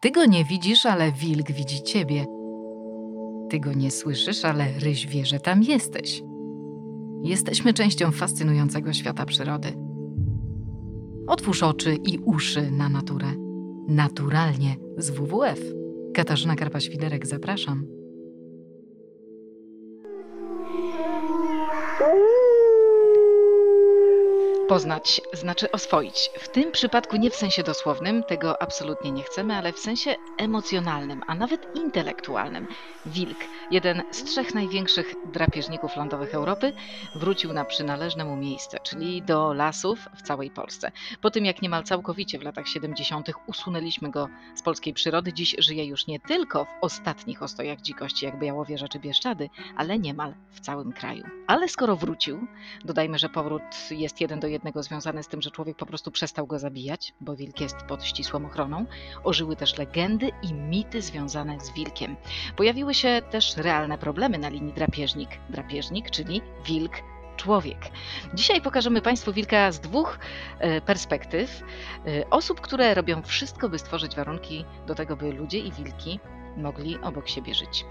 Ty go nie widzisz, ale wilk widzi ciebie. Ty go nie słyszysz, ale ryś wie, że tam jesteś. Jesteśmy częścią fascynującego świata przyrody. Otwórz oczy i uszy na naturę. Naturalnie z WWF. Katarzyna Karpa-Świderek, zapraszam. Poznać znaczy oswoić. W tym przypadku nie w sensie dosłownym, tego absolutnie nie chcemy, ale w sensie emocjonalnym, a nawet intelektualnym. Wilk, jeden z trzech największych drapieżników lądowych Europy, wrócił na przynależne mu miejsce, czyli do lasów w całej Polsce. Po tym jak niemal całkowicie w latach 70. usunęliśmy go z polskiej przyrody, dziś żyje już nie tylko w ostatnich ostojach dzikości, jak Białowieża czy Bieszczady, ale niemal w całym kraju. Ale skoro wrócił, dodajmy, że powrót jest jeden do jednego jednego związane z tym, że człowiek po prostu przestał go zabijać, bo wilk jest pod ścisłą ochroną. Ożyły też legendy i mity związane z wilkiem. Pojawiły się też realne problemy na linii drapieżnik-drapieżnik, czyli wilk człowiek. Dzisiaj pokażemy Państwu wilka z dwóch e, perspektyw e, osób, które robią wszystko, by stworzyć warunki do tego, by ludzie i wilki mogli obok siebie żyć.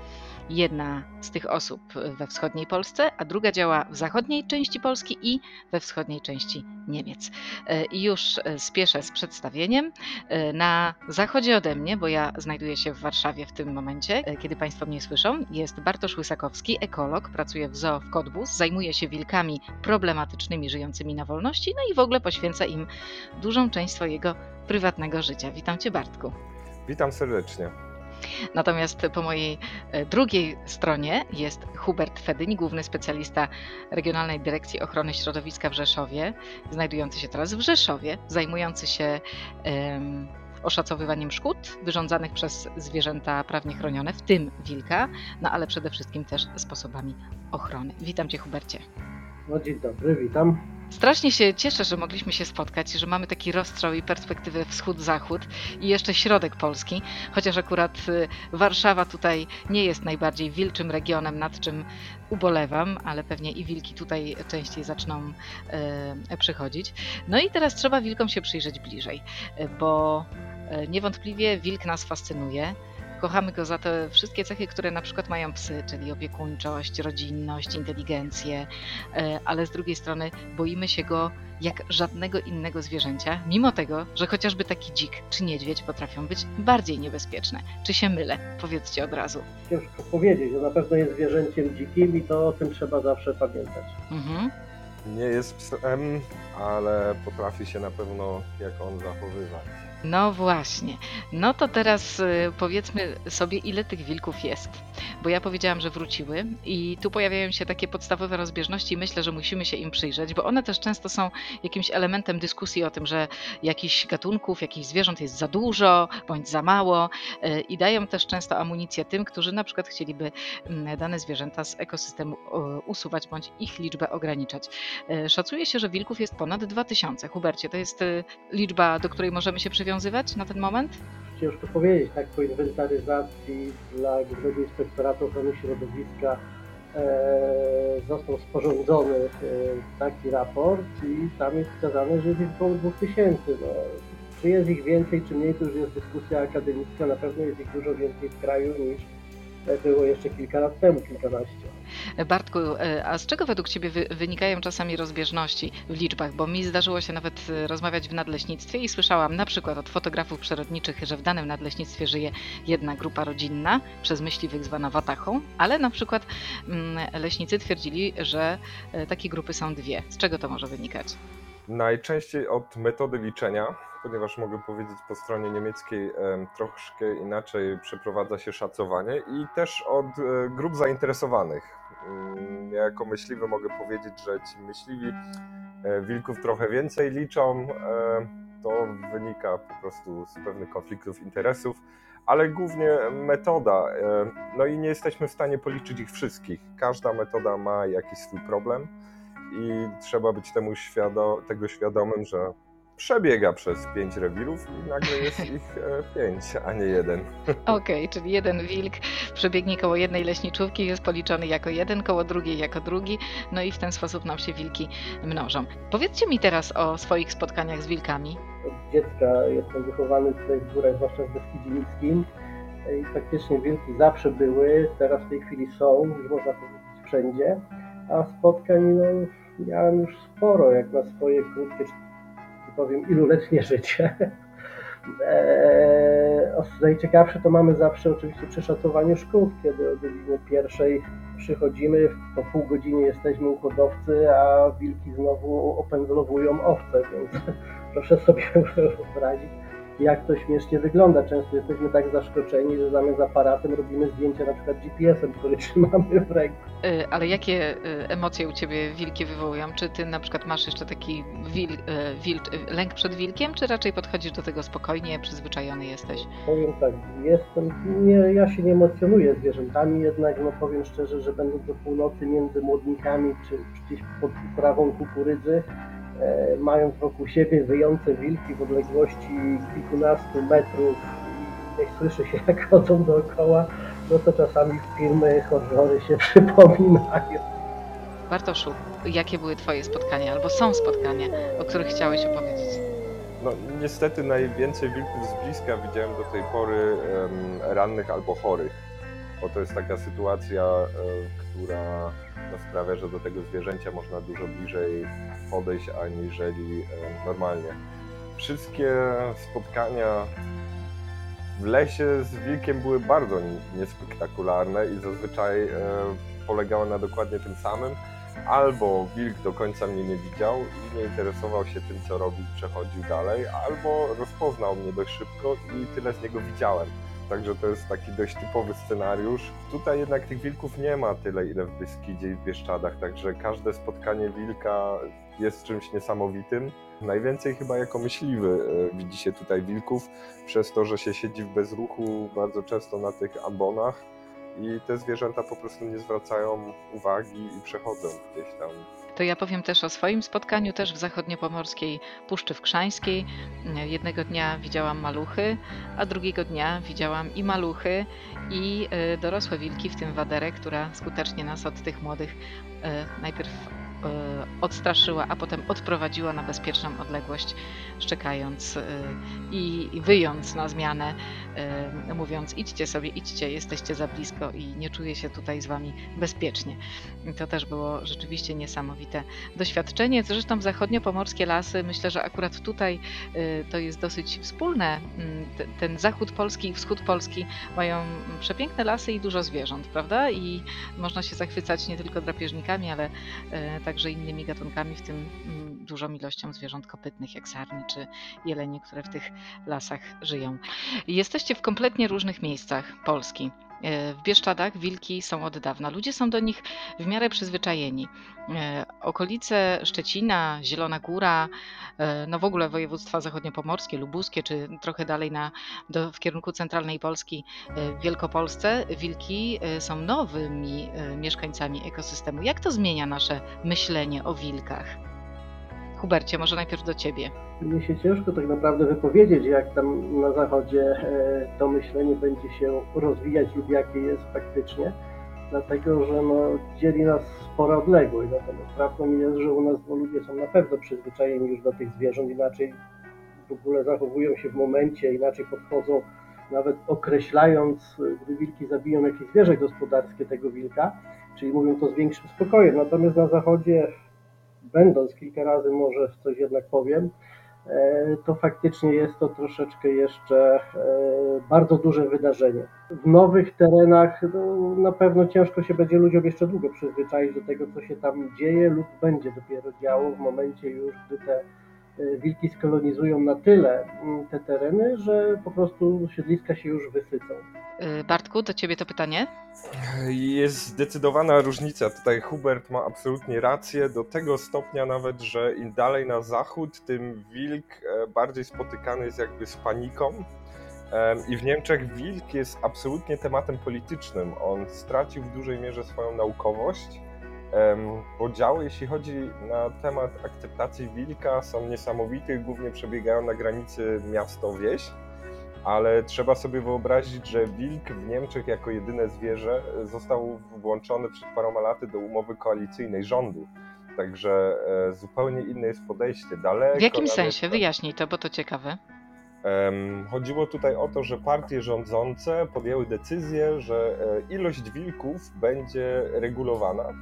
Jedna z tych osób we wschodniej Polsce, a druga działa w zachodniej części Polski i we wschodniej części Niemiec. E, I już e, spieszę z przedstawieniem. E, na zachodzie ode mnie, bo ja znajduję się w Warszawie w tym momencie, kiedy Państwo mnie słyszą, jest Bartosz Łysakowski, ekolog, pracuje w zoo w Kodbus, zajmuje się wilkami problematycznymi żyjącymi na wolności, no i w ogóle poświęca im dużą część swojego prywatnego życia. Witam Cię Bartku. Witam serdecznie. Natomiast po mojej e, drugiej stronie jest Hubert Fedyń, główny specjalista Regionalnej Dyrekcji Ochrony Środowiska w Rzeszowie, znajdujący się teraz w Rzeszowie, zajmujący się um, oszacowywaniem szkód wyrządzanych przez zwierzęta prawnie chronione, w tym wilka, no ale przede wszystkim też sposobami ochrony. Witam Cię, Hubercie. No dzień dobry, witam. Strasznie się cieszę, że mogliśmy się spotkać, że mamy taki rozstrzał i perspektywę wschód-zachód i jeszcze środek Polski, chociaż akurat y, Warszawa tutaj nie jest najbardziej wilczym regionem, nad czym ubolewam, ale pewnie i wilki tutaj częściej zaczną e, przychodzić. No i teraz trzeba wilkom się przyjrzeć bliżej, bo e, niewątpliwie wilk nas fascynuje. Kochamy go za te wszystkie cechy, które na przykład mają psy, czyli opiekuńczość, rodzinność, inteligencję, e, ale z drugiej strony boimy się go jak żadnego innego zwierzęcia, mimo tego, że chociażby taki dzik czy niedźwiedź potrafią być bardziej niebezpieczne. Czy się mylę? Powiedzcie od razu. Ciężko powiedzieć, że na pewno jest zwierzęciem dzikim i to o tym trzeba zawsze pamiętać. Mhm. Nie jest psem, ale potrafi się na pewno jak on zachowywać. No właśnie. No to teraz y, powiedzmy sobie, ile tych wilków jest. Bo ja powiedziałam, że wróciły i tu pojawiają się takie podstawowe rozbieżności i myślę, że musimy się im przyjrzeć, bo one też często są jakimś elementem dyskusji o tym, że jakichś gatunków, jakichś zwierząt jest za dużo bądź za mało y, i dają też często amunicję tym, którzy na przykład chcieliby mm, dane zwierzęta z ekosystemu usuwać bądź ich liczbę ograniczać. Y, szacuje się, że wilków jest ponad 2000. Hubercie, to jest liczba, do której możemy się przywiązać przywiązywać na ten moment? Ciężko powiedzieć, tak po inwentaryzacji dla Głównego Inspektoratu Ochrony Środowiska e, został sporządzony e, taki raport i tam jest wskazane, że jest ich około 2000. No, czy jest ich więcej, czy mniej, to już jest dyskusja akademicka. Na pewno jest ich dużo więcej w kraju niż było jeszcze kilka lat temu, kilkanaście. Bartku, e, a z czego według Ciebie wynikają czasami rozbieżności w liczbach? Bo mi zdarzyło się nawet e, rozmawiać w nadleśnictwie i słyszałam na przykład od fotografów przyrodniczych, że w danym nadleśnictwie żyje jedna grupa rodzinna, przez myśliwych zwana watachą, ale na przykład mm, leśnicy twierdzili, że e, takie grupy są dwie. Z czego to może wynikać? Najczęściej od metody liczenia, ponieważ mogę powiedzieć po stronie niemieckiej troszkę inaczej przeprowadza się szacowanie i też od e, grup zainteresowanych. Mm, ja jako myśliwy mogę powiedzieć, że ci myśliwi e, wilków trochę więcej liczą. E, to wynika po prostu z pewnych konfliktów interesów, ale głównie metoda. No i nie jesteśmy w stanie policzyć ich wszystkich. Każda metoda ma jakiś swój problem i trzeba być temu świado tego świadomym, że przebiega przez pięć rewirów i nagle jest ich e, pięć, a nie jeden. Okej, okay, czyli jeden wilk przebiegnie koło jednej leśniczówki, jest policzony jako jeden, koło drugiej jako drugi, no i w ten sposób nam się wilki mnożą. Powiedzcie mi teraz o swoich spotkaniach z wilkami. od dziecka jestem wychowany tutaj w górach, zwłaszcza w Beskidzie Niskim. I faktycznie wilki zawsze były, teraz w tej chwili są, już można powiedzieć wszędzie. A spotkań no, miałem już sporo, jak na swoje krótkie, powiem, iluletnie życie. Eee, najciekawsze to mamy zawsze oczywiście przy szacowaniu szkód, kiedy o godzinie pierwszej przychodzimy, po pół godziny jesteśmy u hodowcy, a wilki znowu opędzlowują owce, więc proszę sobie wyobrazić, jak to śmiesznie wygląda. Często jesteśmy tak zaskoczeni, że zamiast aparatem robimy zdjęcia na przykład GPS-em, który trzymamy w ręku. Y, Ale jakie y, emocje u ciebie wilki wywołują? Czy ty na przykład masz jeszcze taki wil, y, wil, lęk przed wilkiem, czy raczej podchodzisz do tego spokojnie, przyzwyczajony jesteś? Powiem tak, jestem, nie, ja się nie emocjonuję zwierzętami, jednak no powiem szczerze, że będąc do północy między młodnikami, czy, gdzieś pod uprawą kukurydzy, e, mając wokół siebie wyjące wilki w odległości kilkunastu metrów i słyszy się jak chodzą dookoła, no to czasami filmy, horrory się przypominają. Bartoszu, jakie były twoje spotkania, albo są spotkania, o których chciałeś opowiedzieć? No, niestety najwięcej wilków z bliska widziałem do tej pory rannych albo chorych, bo to jest taka sytuacja, e, która no, sprawia, że do tego zwierzęcia można dużo bliżej podejść aniżeli normalnie. Wszystkie spotkania w lesie z wilkiem były bardzo ni- niespektakularne i zazwyczaj e, polegały na dokładnie tym samym. Albo wilk do końca mnie nie widział i nie interesował się tym, co robi, przechodził dalej, albo rozpoznał mnie dość szybko i tyle z niego widziałem. Także to jest taki dość typowy scenariusz. Tutaj jednak tych wilków nie ma tyle, ile w Beskidzie i w Bieszczadach, także każde spotkanie wilka jest czymś niesamowitym. Najwięcej chyba jako myśliwy e, widzi się tutaj wilków, przez to, że się siedzi w bezruchu bardzo często na tych ambonach i te zwierzęta po prostu nie zwracają uwagi i przechodzą gdzieś tam. To ja powiem też o swoim spotkaniu, też w zachodniopomorskiej Puszczy Wkrzańskiej. Jednego dnia widziałam maluchy, a drugiego dnia widziałam i maluchy, i e, dorosłe wilki, w tym waderę, która skutecznie nas od tych młodych e, najpierw odstraszyła, a potem odprowadziła na bezpieczną odległość, szczekając e, i wyjąc na zmianę, e, mówiąc idźcie sobie, idźcie, jesteście za blisko i nie czuję się tutaj z wami bezpiecznie. To też było rzeczywiście niesamowite doświadczenie. Zresztą zachodnio-pomorskie lasy, myślę, że akurat tutaj to jest dosyć wspólne. Mm, te- Ten zachód Polski i wschód Polski mają przepiękne lasy i dużo zwierząt, prawda? I można się zachwycać nie tylko drapieżnikami, ale e, także innymi gatunkami, w tym mm, dużą ilością zwierząt kopytnych, jak sarni czy jelenie, które w tych lasach żyją. Jesteście w kompletnie różnych miejscach Polski. E, W Bieszczadach wilki są od dawna. Ludzie są do nich w miarę przyzwyczajeni. E, Okolice Szczecina, Zielona Góra, e, no w ogóle województwa zachodniopomorskie, lubuskie, czy trochę dalej na, do, w kierunku centralnej Polski, w Wielkopolsce, wilki są nowymi mieszkańcami ekosystemu. Jak to zmienia nasze myślenie o wilkach? Hubercie, może najpierw do ciebie. Mnie się ciężko tak naprawdę wypowiedzieć, jak tam na zachodzie e, to myślenie będzie się rozwijać lub jakie jest faktycznie, dlatego że no, dzieli nas spora odległość. Natomiast prawdą jest, że u nas no, ludzie są na pewno przyzwyczajeni już do tych zwierząt, inaczej w ogóle zachowują się w momencie, inaczej podchodzą, nawet określając, gdy wilki zabiją jakieś zwierzę gospodarskie tego wilka, czyli mówią to z większym spokojem. Natomiast na zachodzie, będąc kilka razy może coś jednak powiem, to faktycznie jest to troszeczkę jeszcze e, bardzo duże wydarzenie. W nowych terenach no, na pewno ciężko się będzie ludziom jeszcze długo przyzwyczaić do tego, co się tam dzieje lub będzie dopiero działo w momencie już, gdy te e, wilki skolonizują na tyle mm, te tereny, że po prostu siedliska się już wysycą. Y, Bartku, do ciebie to pytanie. Jest zdecydowana różnica. Tutaj Hubert ma absolutnie rację, do tego stopnia nawet, że im dalej na zachód, tym wilk e, bardziej spotykany jest jakby z paniką. I w Niemczech wilk jest absolutnie tematem politycznym. On stracił w dużej mierze swoją naukowość. Podziały, jeśli chodzi na temat akceptacji wilka, są niesamowite, głównie przebiegają na granicy miasto-wieś ale trzeba sobie wyobrazić, że wilk w Niemczech jako jedyne zwierzę został włączony przed paroma laty do umowy koalicyjnej rządu. Także e, zupełnie inne jest podejście. Daleko W jakim sensie? Wyjaśnij to, bo to ciekawe. Chodziło tutaj o to, że partie rządzące podjęły decyzję, że e, ilość wilków będzie regulowana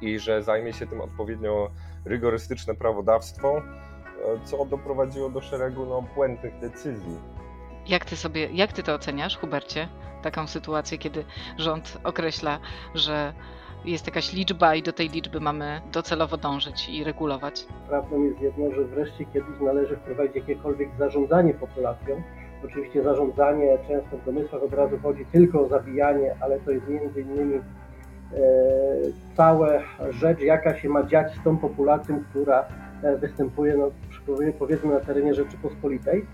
i że zajmie się tym odpowiednio rygorystyczne prawodawstwo, e, co doprowadziło do szeregu no, błędnych decyzji. Jak ty sobie, jak ty to oceniasz, Hubercie? Taką sytuację, kiedy rząd określa, że jest jakaś liczba i do tej liczby mamy docelowo dążyć i regulować. Prawdą jest jedno, że wreszcie kiedyś należy wprowadzić jakiekolwiek zarządzanie populacją. Oczywiście zarządzanie często w domysłach od razu chodzi tylko o zabijanie, ale to jest między innymi e, cała rzecz, jaka się ma dziać z tą populacją, która e, występuje, no, powiedzmy na terenie Rzeczypospolitej.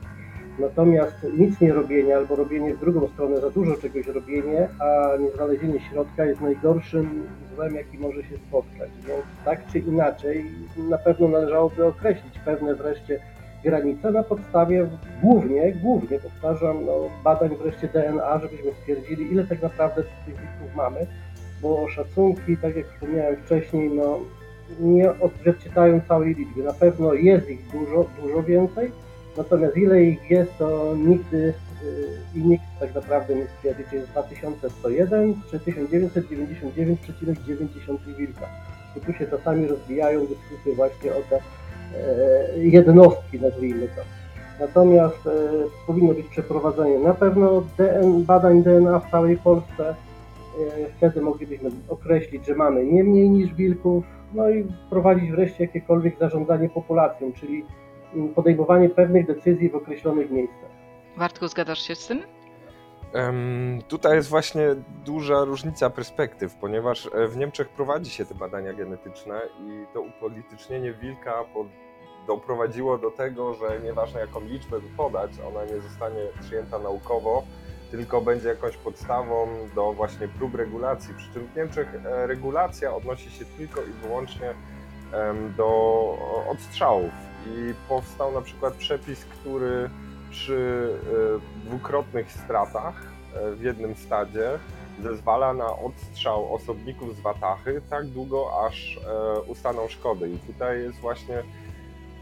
Natomiast nic nie robienie albo robienie w drugą stronę, za dużo czegoś robienie, a nie znalezienie środka jest najgorszym złem, jaki może się spotkać. Więc tak czy inaczej na pewno należałoby określić pewne wreszcie granice na podstawie głównie, głównie powtarzam, no, badań wreszcie DNA, żebyśmy stwierdzili ile tak naprawdę tych wilków mamy, bo szacunki, tak jak wspomniałem wcześniej, no, nie odzwierciedlają całej liczby. Na pewno jest ich dużo, dużo więcej, Natomiast ile ich jest, to nigdy y, i nikt tak naprawdę nie stwierdzi, czy jest 2101 czy 1999,9 wilka. I tu się czasami rozwijają dyskusje właśnie o te e, jednostki, nazwijmy to. Natomiast e, powinno być przeprowadzenie na pewno DN, badań DNA w całej Polsce. E, wtedy moglibyśmy określić, że mamy nie mniej niż wilków, no i wprowadzić wreszcie jakiekolwiek zarządzanie populacją, czyli mm, podejmowanie pewnych decyzji w określonych miejscach. Wartku, zgadzasz się z tym? Em, Tutaj jest właśnie duża różnica perspektyw, ponieważ e, w Niemczech prowadzi się te badania genetyczne i to upolitycznienie wilka pod, doprowadziło do tego, że nieważne jaką liczbę by podać, ona nie zostanie przyjęta naukowo, tylko będzie jakąś podstawą do właśnie prób regulacji. Przy czym w Niemczech e, regulacja odnosi się tylko i wyłącznie do odstrzałów i powstał na przykład przepis, który przy e, dwukrotnych stratach e, w jednym stadzie zezwala na odstrzał osobników z watachy tak długo, aż ustaną szkody. I tutaj jest właśnie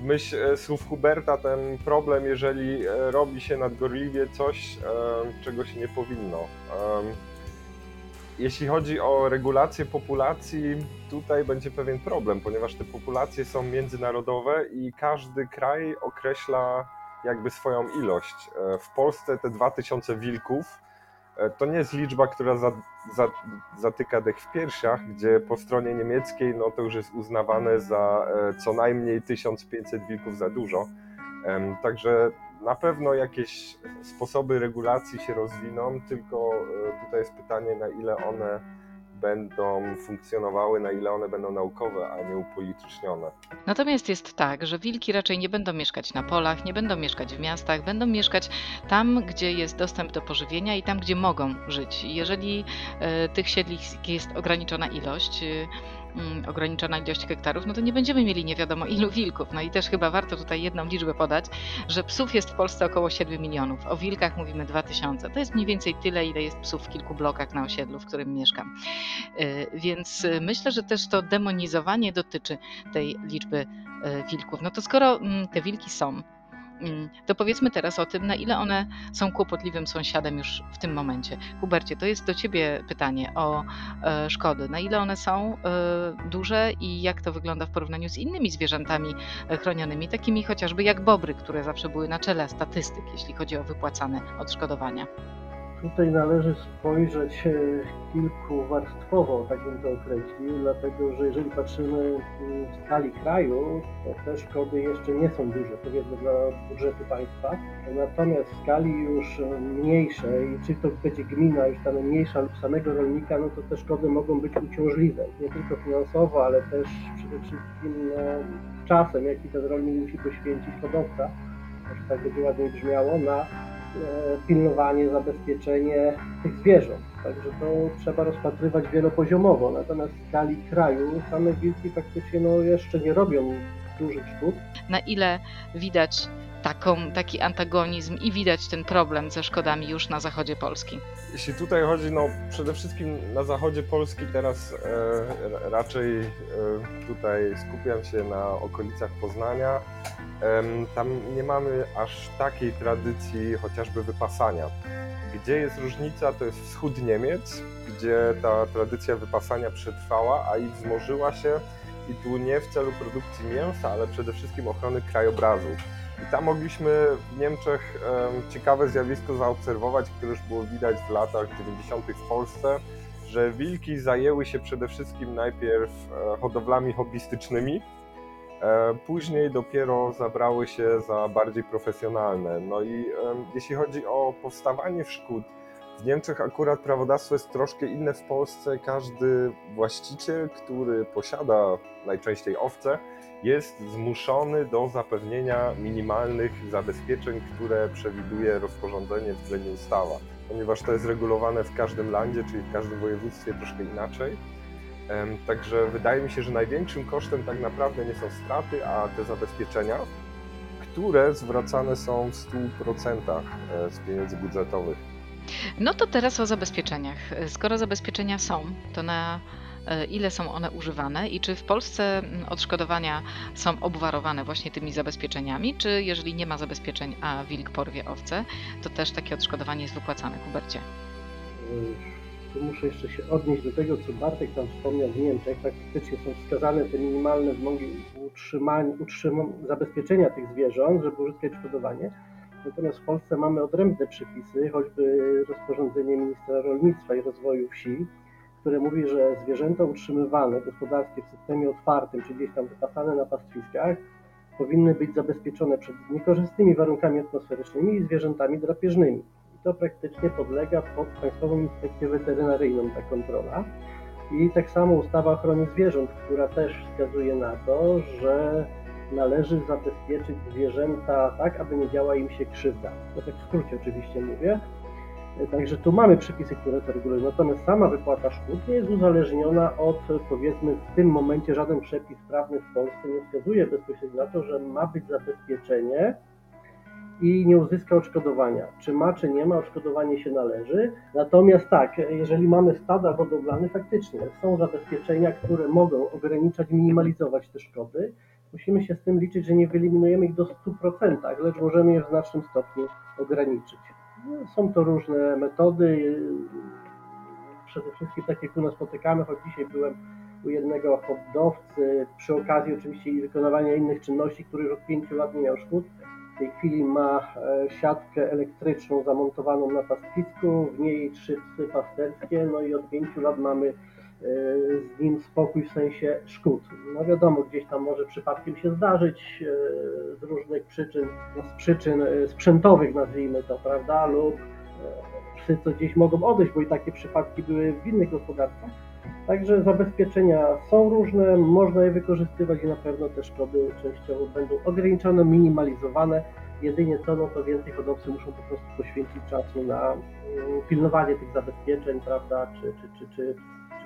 myśl e, słów Huberta ten problem, jeżeli e, robi się nadgorliwie coś, e, czego się nie powinno. Jeśli chodzi o regulację populacji, tutaj będzie pewien problem, ponieważ te populacje są międzynarodowe i każdy kraj określa jakby swoją ilość. W Polsce te 2000 wilków to nie jest liczba, która za, za, zatyka dech w piersiach, gdzie po stronie niemieckiej no to już jest uznawane za e, co najmniej 1500 wilków za dużo. Także na pewno jakieś sposoby regulacji się rozwiną, tylko e, tutaj jest pytanie, na ile one będą funkcjonowały, na ile one będą naukowe, a nie upolitycznione. Natomiast jest tak, że wilki raczej nie będą mieszkać na polach, nie będą mieszkać w miastach, będą mieszkać tam, gdzie jest dostęp do pożywienia i tam, gdzie mogą żyć. Jeżeli e, tych siedlisk jest ograniczona ilość, e, ograniczona ilość hektarów, no to nie będziemy mieli nie wiadomo ilu wilków. No i też chyba warto tutaj jedną liczbę podać, że psów jest w Polsce około 7 milionów, o wilkach mówimy 2000. To jest mniej więcej tyle, ile jest psów w kilku blokach na osiedlu, w którym mieszkam. E, Więc e, myślę, że też to demonizowanie dotyczy tej liczby e, wilków. No to skoro mm, te wilki są, mm, to powiedzmy teraz o tym, na ile one są kłopotliwym sąsiadem już w tym momencie. Hubercie, to jest do Ciebie pytanie o e, szkody. Na ile one są e, duże i jak to wygląda w porównaniu z innymi zwierzętami e, chronionymi, takimi chociażby jak bobry, które zawsze były na czele statystyk, jeśli chodzi o wypłacane odszkodowania. Tutaj należy spojrzeć e, kilkuwarstwowo, tak bym to określił, dlatego że jeżeli patrzymy mm, w skali kraju, to te szkody jeszcze nie są duże, powiedzmy dla budżetu państwa. Natomiast w skali już e, mniejszej, czy to będzie gmina już ta mniejsza lub samego rolnika, no to te szkody mogą być uciążliwe. Nie tylko finansowo, ale też przede wszystkim no, czasem, jaki ten rolnik musi poświęcić hodowca, że tak będzie ładnie brzmiało, na pilnowanie, zabezpieczenie tych zwierząt. Także to trzeba rozpatrywać wielopoziomowo. Natomiast w skali kraju same wilki faktycznie no, jeszcze nie robią dużych szkód. na ile widać taką, taki antagonizm i widać ten problem ze szkodami już na zachodzie Polski. Jeśli tutaj chodzi, no przede wszystkim na zachodzie Polski teraz e, raczej e, tutaj skupiam się na okolicach Poznania. Em, tam nie mamy aż takiej tradycji chociażby wypasania. Gdzie jest różnica, to jest wschód Niemiec, gdzie ta tradycja wypasania przetrwała, a i wzmożyła się i tu nie w celu produkcji mięsa, ale przede wszystkim ochrony krajobrazu. I tam mogliśmy w Niemczech em, ciekawe zjawisko zaobserwować, które już było widać w latach 90. w Polsce, że wilki zajęły się przede wszystkim najpierw e, hodowlami hobbystycznymi, e, później dopiero zabrały się za bardziej profesjonalne. No i jeśli chodzi o powstawanie szkód, w Niemczech akurat prawodawstwo jest troszkę inne w Polsce. Każdy właściciel, który posiada najczęściej owce, jest zmuszony do zapewnienia minimalnych zabezpieczeń, które przewiduje rozporządzenie względnie ustawa. Ponieważ to jest regulowane w każdym landzie, czyli w każdym województwie troszkę inaczej. Także wydaje mi się, że największym kosztem tak naprawdę nie są straty, a te zabezpieczenia, które zwracane są w 100% e, z pieniędzy budżetowych. No to teraz o zabezpieczeniach. Skoro zabezpieczenia są, to na e, ile są one używane i czy w Polsce odszkodowania są obwarowane właśnie tymi zabezpieczeniami, czy jeżeli nie ma zabezpieczeń, a wilk porwie owce, to też takie odszkodowanie jest wypłacane, Hubercie? Tu muszę jeszcze się odnieść do tego, co Bartek tam wspomniał w Niemczech. Faktycznie są wskazane te minimalne wymogi utrzymania, utrzym- zabezpieczenia tych zwierząt, żeby uzyskać odszkodowanie. Natomiast w Polsce mamy odrębne przepisy, choćby rozporządzenie ministra rolnictwa i rozwoju wsi, które mówi, że zwierzęta utrzymywane gospodarskie w systemie otwartym, czy gdzieś tam wypasane na pastwiskach, powinny być zabezpieczone przed niekorzystnymi warunkami atmosferycznymi i zwierzętami drapieżnymi. I to praktycznie podlega pod Państwową Inspekcję Weterynaryjną ta kontrola. I tak samo ustawa o ochronie zwierząt, która też wskazuje na to, że należy zabezpieczyć zwierzęta tak, aby nie działa im się krzywda. To tak w skrócie oczywiście mówię. Także tu mamy przepisy, które to regulują. Natomiast sama wypłata szkód nie jest uzależniona od, powiedzmy, w tym momencie żaden przepis prawny w Polsce nie wskazuje bezpośrednio na to, że ma być zabezpieczenie i nie uzyska odszkodowania. Czy ma, czy nie ma, odszkodowanie się należy. Natomiast tak, jeżeli mamy stada hodowlane, faktycznie są zabezpieczenia, które mogą ograniczać, minimalizować te szkody. Musimy się z tym liczyć, że nie wyeliminujemy ich do 100%, lecz możemy je w znacznym stopniu ograniczyć. No, Są to różne metody. Przede wszystkim tak u nas spotykamy, choć dzisiaj byłem u jednego hodowcy, przy okazji oczywiście i wykonywania innych czynności, który już od 5 lat nie miał szkód. W tej chwili ma e, siatkę elektryczną zamontowaną na pastwisku, w niej trzy psy pasterskie, no i od 5 lat mamy z nim spokój w sensie szkód. No wiadomo, gdzieś tam może przypadkiem się zdarzyć e, z różnych przyczyn, no z przyczyn e, sprzętowych nazwijmy to, prawda, lub psy co gdzieś mogą odejść, bo i takie przypadki były w innych gospodarstwach. Także zabezpieczenia są różne, można je wykorzystywać i na pewno te szkody częściowo będą ograniczone, minimalizowane. Jedynie co, no to więcej hodowcy muszą po prostu poświęcić czasu na mm, pilnowanie tych zabezpieczeń, prawda, czy, czy, czy, czy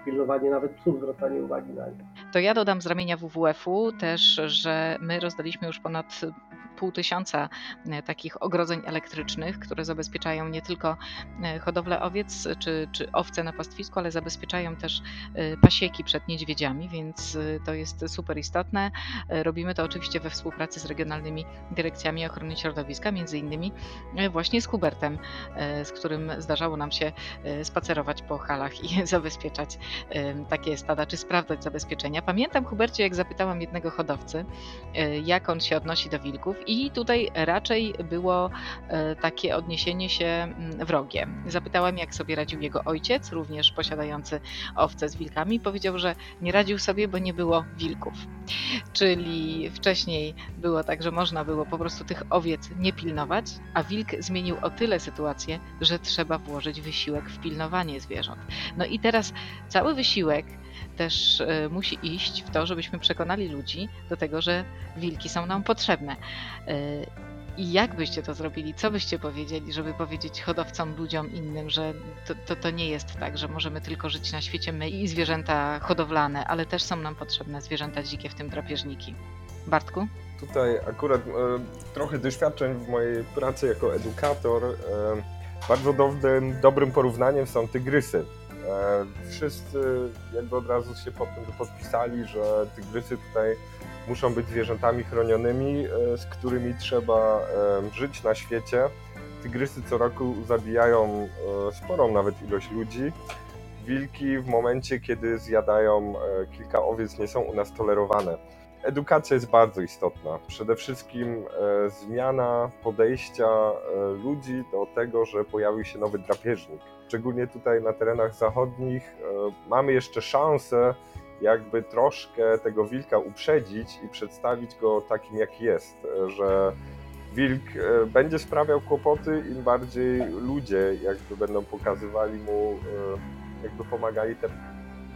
pilnowanie nawet psów, zwracanie uwagi na nie. To ja dodam z ramienia WWF-u też, że my rozdaliśmy już ponad pół tysiąca e, takich ogrodzeń elektrycznych, które zabezpieczają nie tylko e, hodowlę owiec czy, czy owce na pastwisku, ale zabezpieczają też e, pasieki przed niedźwiedziami, więc to jest super istotne. Robimy to oczywiście we współpracy z regionalnymi dyrekcjami ochrony środowiska, między innymi właśnie z Hubertem, z którym zdarzało nam się spacerować po halach i zabezpieczać takie stada, czy sprawdzać zabezpieczenia. Pamiętam, Hubercie, jak zapytałam jednego hodowcy, jak on się odnosi do wilków, i tutaj raczej było e, takie odniesienie się mm, wrogie. Zapytałam, jak sobie radził jego ojciec, również posiadający owce z wilkami. Powiedział, że nie radził sobie, bo nie było wilków. Czyli wcześniej było tak, że można było po prostu tych owiec nie pilnować, a wilk zmienił o tyle sytuację, że trzeba włożyć wysiłek w pilnowanie zwierząt. No i teraz cały wysiłek też e, musi iść w to, żebyśmy przekonali ludzi do tego, że wilki są nam potrzebne. E, I jak byście to zrobili? Co byście powiedzieli, żeby powiedzieć hodowcom, ludziom innym, że to, to, to nie jest tak, że możemy tylko żyć na świecie my i zwierzęta hodowlane, ale też są nam potrzebne zwierzęta dzikie, w tym drapieżniki. Bartku? tutaj akurat e, trochę doświadczeń w mojej pracy jako edukator. E, bardzo dobrym, dobrym porównaniem są tygrysy. E, wszyscy jakby od razu się pod tym podpisali, że tygrysy tutaj muszą być zwierzętami chronionymi, e, z którymi trzeba żyć na świecie. Tygrysy co roku zabijają e, sporą nawet ilość ludzi. Wilki w momencie, kiedy zjadają e, kilka owiec, nie są u nas tolerowane. Edukacja jest bardzo istotna. Przede wszystkim zmiana podejścia ludzi do tego, że pojawił się nowy drapieżnik. Szczególnie tutaj na terenach zachodnich mamy jeszcze szansę, jakby troszkę tego wilka uprzedzić i przedstawić go takim, jaki jest. Że wilk e, będzie sprawiał kłopoty, im bardziej ludzie jakby będą pokazywali mu, e, jakby pomagali te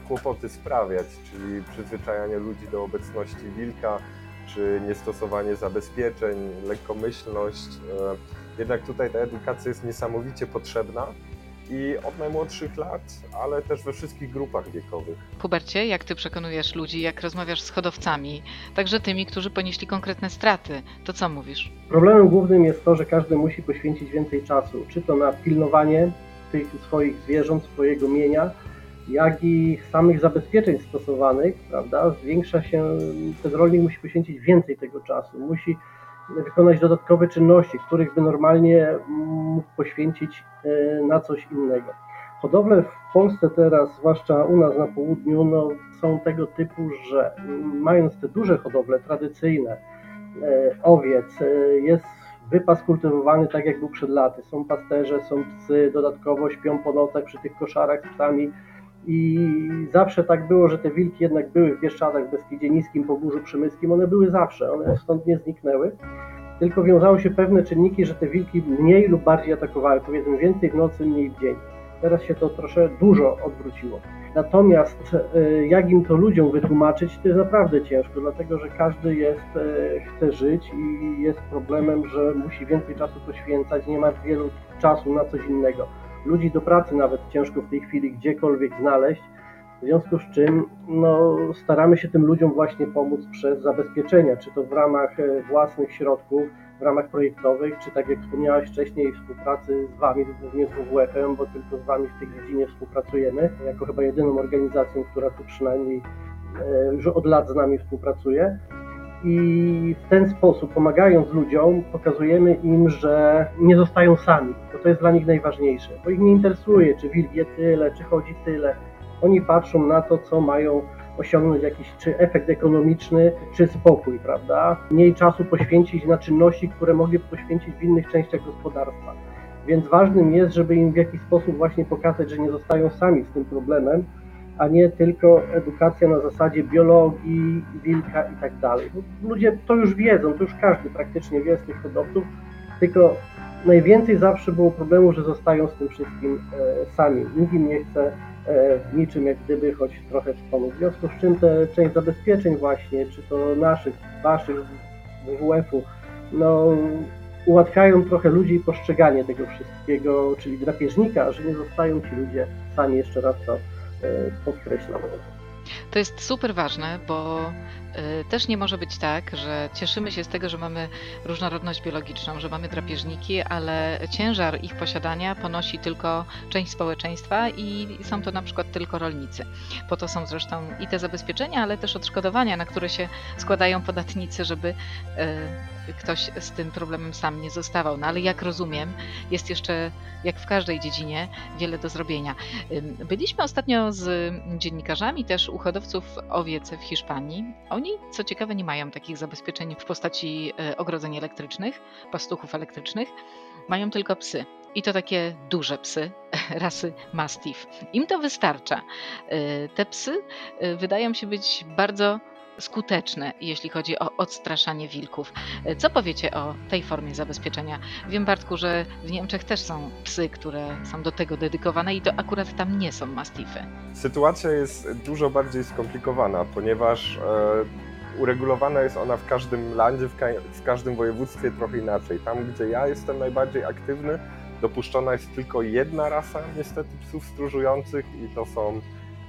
kłopoty sprawiać, czyli przyzwyczajanie ludzi do obecności wilka, czy niestosowanie zabezpieczeń, lekkomyślność. E, Jednak tutaj ta edukacja jest niesamowicie potrzebna i od najmłodszych lat, ale też we wszystkich grupach wiekowych. Hubercie, jak ty przekonujesz ludzi, jak rozmawiasz z hodowcami, także tymi, którzy ponieśli konkretne straty, to co mówisz? Problemem głównym jest to, że każdy musi poświęcić więcej czasu, czy to na pilnowanie tych swoich zwierząt, swojego mienia, jak i samych zabezpieczeń stosowanych, prawda? Zwiększa się, ten rolnik musi poświęcić więcej tego czasu, musi wykonać dodatkowe czynności, których by normalnie mógł poświęcić e, na coś innego. Hodowle w Polsce teraz, zwłaszcza u nas na południu, no, są tego typu, że mając te duże hodowle tradycyjne, e, owiec, e, jest wypas kultywowany tak jak był przed laty. Są pasterze, są psy, dodatkowo śpią po nocach przy tych koszarach z psami i zawsze tak było, że te wilki jednak były w Bieszczadach, w Beskidzie Niskim, Pogórzu Przemyskim, one były zawsze, one stąd nie zniknęły, tylko wiązały się pewne czynniki, że te wilki mniej lub bardziej atakowały, powiedzmy więcej w nocy, mniej w dzień. Teraz się to troszkę dużo odwróciło. Natomiast e, jak im to ludziom wytłumaczyć, to jest naprawdę ciężko, dlatego że każdy jest, e, chce żyć i jest problemem, że musi więcej czasu poświęcać, nie ma wielu czasu na coś innego. Ludzi do pracy nawet ciężko w tej chwili gdziekolwiek znaleźć, w związku z czym no, staramy się tym ludziom właśnie pomóc przez zabezpieczenia, czy to w ramach e, własnych środków, w ramach projektowych, czy tak jak wspomniałaś wcześniej, współpracy z Wami, głównie z WWF-em, bo tylko z Wami w tej dziedzinie współpracujemy, jako chyba jedyną organizacją, która tu przynajmniej e, już od lat z nami współpracuje. I w ten sposób, pomagając ludziom, pokazujemy im, że nie zostają sami, bo to jest dla nich najważniejsze, bo ich nie interesuje, czy wilk je tyle, czy chodzi tyle. Oni patrzą na to, co mają osiągnąć jakiś czy efekt ekonomiczny, czy spokój, prawda? Mniej czasu poświęcić na czynności, które mogli poświęcić w innych częściach gospodarstwa. Więc ważnym jest, żeby im w jakiś sposób właśnie pokazać, że nie zostają sami z tym problemem, a nie tylko edukacja na zasadzie biologii, wilka i tak dalej. Bo ludzie to już wiedzą, to już każdy praktycznie wie z tych hodowców, tylko najwięcej zawsze było problemu, że zostają z tym wszystkim e, sami. Nikt im nie chce e, w niczym jak gdyby choć trochę wspomóc. W związku z czym te część zabezpieczeń właśnie, czy to naszych, waszych, WWF-u, no ułatwiają trochę ludzi postrzeganie tego wszystkiego, czyli drapieżnika, że nie zostają ci ludzie sami, jeszcze raz to podkreślam. To jest super ważne, bo y, też nie może być tak, że cieszymy się z tego, że mamy różnorodność biologiczną, że mamy drapieżniki, ale ciężar ich posiadania ponosi tylko część społeczeństwa i są to na przykład tylko rolnicy. Po to są zresztą i te zabezpieczenia, ale też odszkodowania, na które się składają podatnicy, żeby y, ktoś z tym problemem sam nie zostawał. No ale jak rozumiem, jest jeszcze, jak w każdej dziedzinie, wiele do zrobienia. Byliśmy ostatnio z dziennikarzami też u hodowców owiec w Hiszpanii. Oni, co ciekawe, nie mają takich zabezpieczeń w postaci e, ogrodzeń elektrycznych, pastuchów elektrycznych. Mają tylko psy. I to takie duże psy rasy Mastiff. Im to wystarcza. E, Te psy e, wydają się być bardzo skuteczne, jeśli chodzi o odstraszanie wilków. E, Co powiecie o tej formie zabezpieczenia? Wiem, Bartku, że w Niemczech też są psy, które są do tego dedykowane i to akurat tam nie są mastify. Sytuacja jest dużo bardziej skomplikowana, ponieważ e, uregulowana jest ona w każdym landzie, w, ka w każdym województwie trochę inaczej. Tam, gdzie ja jestem najbardziej aktywny, dopuszczona jest tylko jedna rasa niestety psów stróżujących i to są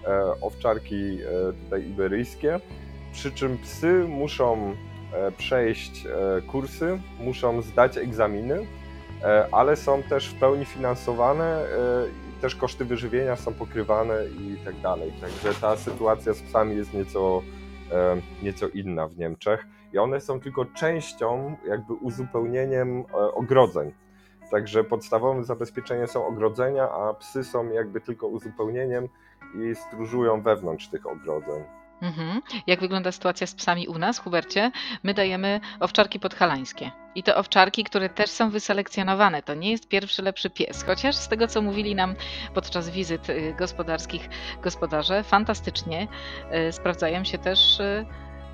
e, owczarki e, tutaj iberyjskie. Przy czym psy muszą e, przejść e, kursy, muszą zdać egzaminy, e, ale są też w pełni finansowane, też koszty wyżywienia są pokrywane i tak dalej. Także ta sytuacja z psami jest nieco, nieco inna w Niemczech i one są tylko częścią, jakby uzupełnieniem ogrodzeń. Także podstawowym zabezpieczeniem są ogrodzenia, a psy są jakby tylko uzupełnieniem i stróżują wewnątrz tych ogrodzeń. Mhm. Jak wygląda sytuacja z psami u nas, Hubercie? My dajemy owczarki podhalańskie. I to owczarki, które też są wyselekcjonowane. To nie jest pierwszy lepszy pies. Chociaż z tego, co mówili nam podczas wizyt y, gospodarskich gospodarze, fantastycznie y, sprawdzają się też y,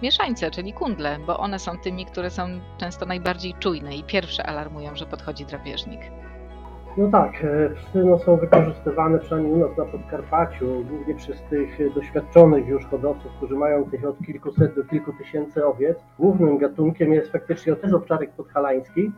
mieszańce, czyli kundle, bo one są tymi, które są często najbardziej czujne i pierwsze alarmują, że podchodzi drapieżnik. No tak, e, psy no, są wykorzystywane przynajmniej u nas na Podkarpaciu, głównie przez tych doświadczonych już hodowców, którzy mają tych od kilkuset do kilku tysięcy owiec. Głównym gatunkiem jest faktycznie otyz owczarek podhalański,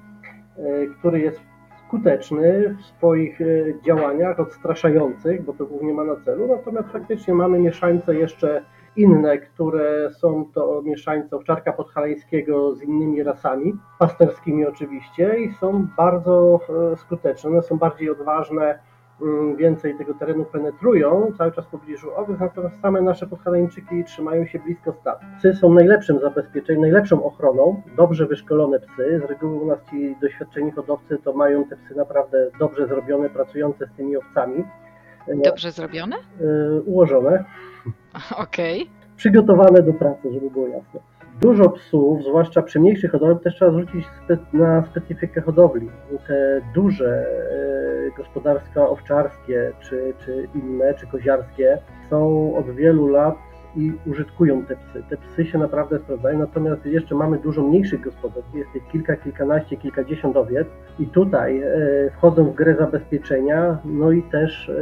e, który jest skuteczny w swoich e, działaniach odstraszających, bo to głównie ma na celu, natomiast faktycznie mamy mieszańce jeszcze inne, które są to mieszańce owczarka podhalańskiego z innymi rasami, pasterskimi oczywiście, i są bardzo e, skuteczne. One są bardziej odważne, mm, więcej tego terenu penetrują, cały czas w pobliżu owych, natomiast same nasze podhalańczyki trzymają się blisko stad. Psy są najlepszym zabezpieczeniem, najlepszą ochroną, dobrze wyszkolone psy. Z reguły u nas ci doświadczeni hodowcy to mają te psy naprawdę dobrze zrobione, pracujące z tymi owcami. Dobrze zrobione? E, ułożone. Okej. Okay. Przygotowane do pracy, żeby było jasne. Dużo psów, zwłaszcza przy mniejszych hodowlach, też trzeba zwrócić na specyfikę hodowli. Te duże e, gospodarstwa owczarskie, czy, czy inne, czy koziarskie, są od wielu lat i użytkują te psy. Te psy się naprawdę sprawdzają, natomiast jeszcze mamy dużo mniejszych gospodarstw, jest tych kilka, kilkanaście, kilkadziesiąt owiec i tutaj e, wchodzą w grę zabezpieczenia, no i też e,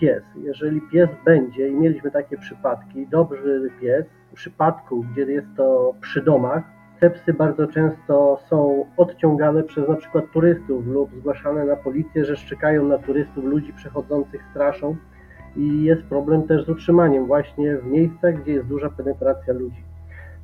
pies. Jeżeli pies będzie, i mieliśmy takie przypadki, dobry pies, w przypadku, gdzie jest to przy domach, te psy bardzo często są odciągane przez na przykład turystów lub zgłaszane na policję, że szczekają na turystów, ludzi przechodzących straszą i jest problem też z utrzymaniem właśnie w miejscach, gdzie jest duża penetracja ludzi.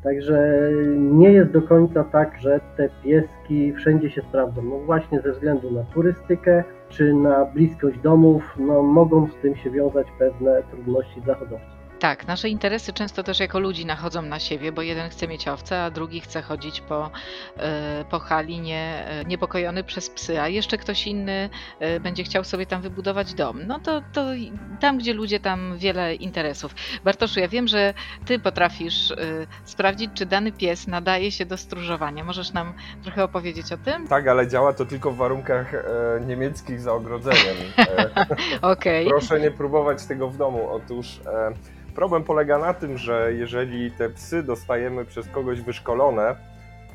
Także nie jest do końca tak, że te pieski wszędzie się sprawdzą. No właśnie ze względu na turystykę czy na bliskość domów, no mogą z tym się wiązać pewne trudności dla hodowców. Tak, nasze interesy często też jako ludzi nachodzą na siebie, bo jeden chce mieć owce, a drugi chce chodzić po, e, po hali nie, e, niepokojony przez psy, a jeszcze ktoś inny e, będzie chciał sobie tam wybudować dom. No to, to tam, gdzie ludzie, tam wiele interesów. Bartoszu, ja wiem, że ty potrafisz sprawdzić, czy dany pies nadaje się do stróżowania. Możesz nam trochę opowiedzieć o tym? Tak, ale działa to tylko w warunkach e, niemieckich za ogrodzeniem. E, okay. Proszę nie próbować tego w domu. Otóż e, Problem polega na tym, że jeżeli te psy dostajemy przez kogoś wyszkolone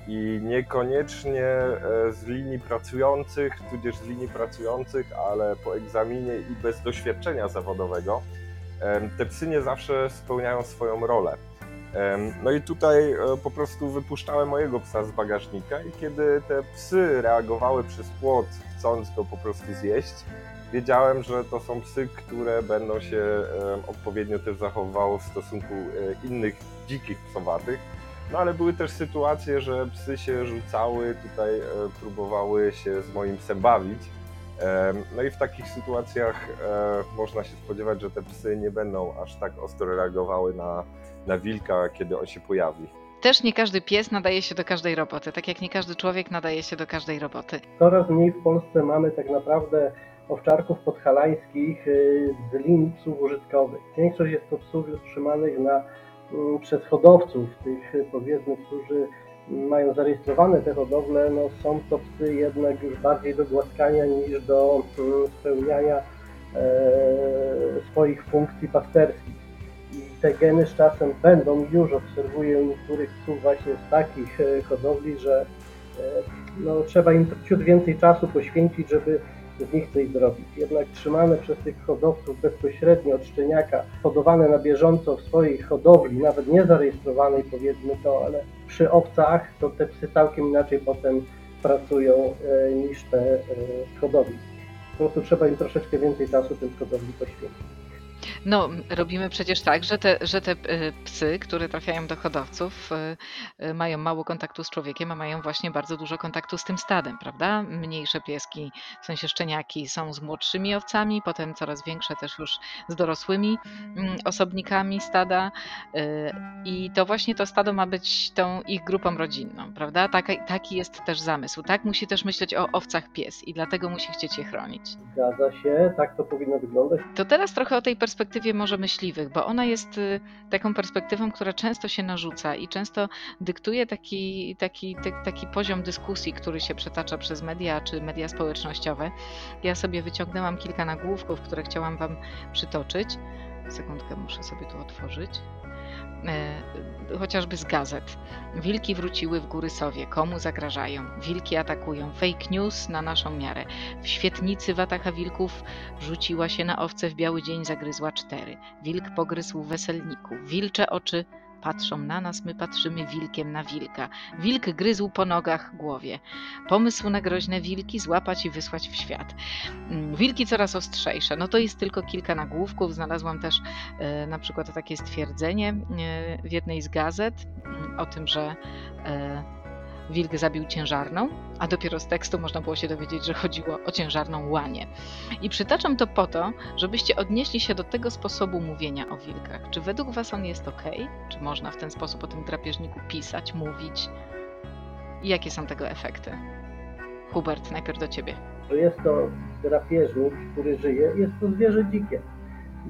i niekoniecznie e, z linii pracujących, tudzież z linii pracujących, ale po egzaminie i bez doświadczenia zawodowego, te psy nie zawsze spełniają swoją rolę. No i tutaj e, po prostu wypuszczałem mojego psa z bagażnika i kiedy te psy reagowały przez płot, chcąc go po prostu zjeść, wiedziałem, że to są psy, które będą się odpowiednio też zachowywały w stosunku e, innych dzikich psowatych. No ale były też sytuacje, że psy się rzucały, tutaj e, próbowały się z moim psem bawić. No i w takich sytuacjach e, można się spodziewać, że te psy nie będą aż tak ostro reagowały na, na wilka, kiedy on się pojawi. Też nie każdy pies nadaje się do każdej roboty, tak jak nie każdy człowiek nadaje się do każdej roboty. Coraz mniej w Polsce mamy tak naprawdę owczarków podhalańskich y, z linii psów użytkowych. Większość jest to psów utrzymanych na, mm, przez hodowców, tych y, powiedzmy, którzy mają zarejestrowane te hodowle, no są to psy jednak już bardziej do głaskania niż do mm, spełniania e, swoich funkcji pasterskich. I te geny z czasem będą, już obserwuję niektórych psów właśnie z takich e, hodowli, że e, no, trzeba im ciut więcej czasu poświęcić, żeby z nich coś zrobić. Jednak trzymane przez tych hodowców bezpośrednio od szczeniaka, hodowane na bieżąco w swojej hodowli, nawet nie zarejestrowanej powiedzmy to, ale przy owcach, to te psy całkiem inaczej potem pracują e, niż te e, hodowli. Po prostu trzeba im troszeczkę więcej czasu tym hodowli poświęcić. No, robimy przecież tak, że te, że te y, psy, które trafiają do hodowców, y, y, mają mało kontaktu z człowiekiem, a mają właśnie bardzo dużo kontaktu z tym stadem, prawda? Mniejsze pieski, w sensie szczeniaki, są z młodszymi owcami, potem coraz większe też już z dorosłymi mm, osobnikami stada. y, I to właśnie to stado ma być tą ich grupą rodzinną, prawda? Taki, taki jest też zamysł. Tak musi też myśleć o owcach pies i dlatego musi chcieć je chronić. Zgadza się, tak to powinno wyglądać. To teraz trochę o tej perspektywie może myśliwych, bo ona jest y, taką perspektywą, która często się narzuca i często dyktuje taki, taki, taki poziom dyskusji, który się przetacza przez media czy media społecznościowe. Ja sobie wyciągnęłam kilka nagłówków, które chciałam Wam przytoczyć. Sekundkę muszę sobie tu otworzyć. E, chociażby z gazet. Wilki wróciły w góry Sowie. Komu zagrażają? Wilki atakują. Fake news na naszą miarę. W świetnicy watacha wilków rzuciła się na owce w biały dzień, zagryzła cztery. Wilk pogryzł weselniku. Wilcze oczy patrzą na nas, my patrzymy wilkiem na wilka. Wilk gryzł po nogach głowie. Pomysł na groźne wilki złapać i wysłać w świat. Mm, Wilki coraz ostrzejsze. No to jest tylko kilka nagłówków. Znalazłam też e, na przykład takie stwierdzenie e, w jednej z gazet mm, o tym, że e, wilk zabił ciężarną, a dopiero z tekstu można było się dowiedzieć, że chodziło o ciężarną łanię. I przytaczam to po to, żebyście odnieśli się do tego sposobu mówienia o wilkach. Czy według Was on jest ok? Czy można w ten sposób o tym drapieżniku pisać, mówić? I jakie są tego efekty? Hubert, najpierw do Ciebie. jest to drapieżnik, który żyje, jest to zwierzę dzikie.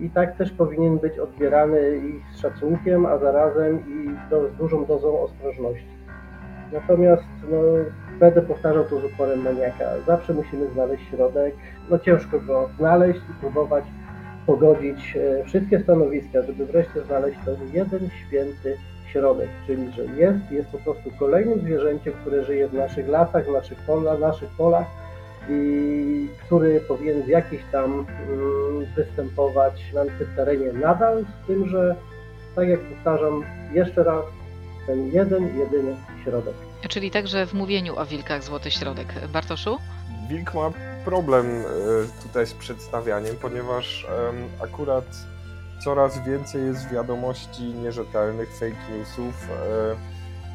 I tak też powinien być odbierany i z szacunkiem, a zarazem i z dużą dozą ostrożności. Natomiast no, będę powtarzał to z uporem maniaka. Zawsze musimy znaleźć środek. No ciężko go znaleźć i próbować pogodzić e, wszystkie stanowiska, żeby wreszcie znaleźć ten jeden święty środek, czyli że jest, jest po prostu kolejnym zwierzęciem, które żyje w naszych lasach, w naszych polach, naszych polach i który powinien w jakiś tam mm, występować na tym terenie nadal, z tym, że tak jak powtarzam jeszcze raz, ten jeden, jedyny środek. Czyli także w mówieniu o wilkach złoty środek. Bartoszu? Wilk ma problem e, tutaj z przedstawianiem, ponieważ akurat coraz więcej jest wiadomości nierzetelnych, fake newsów.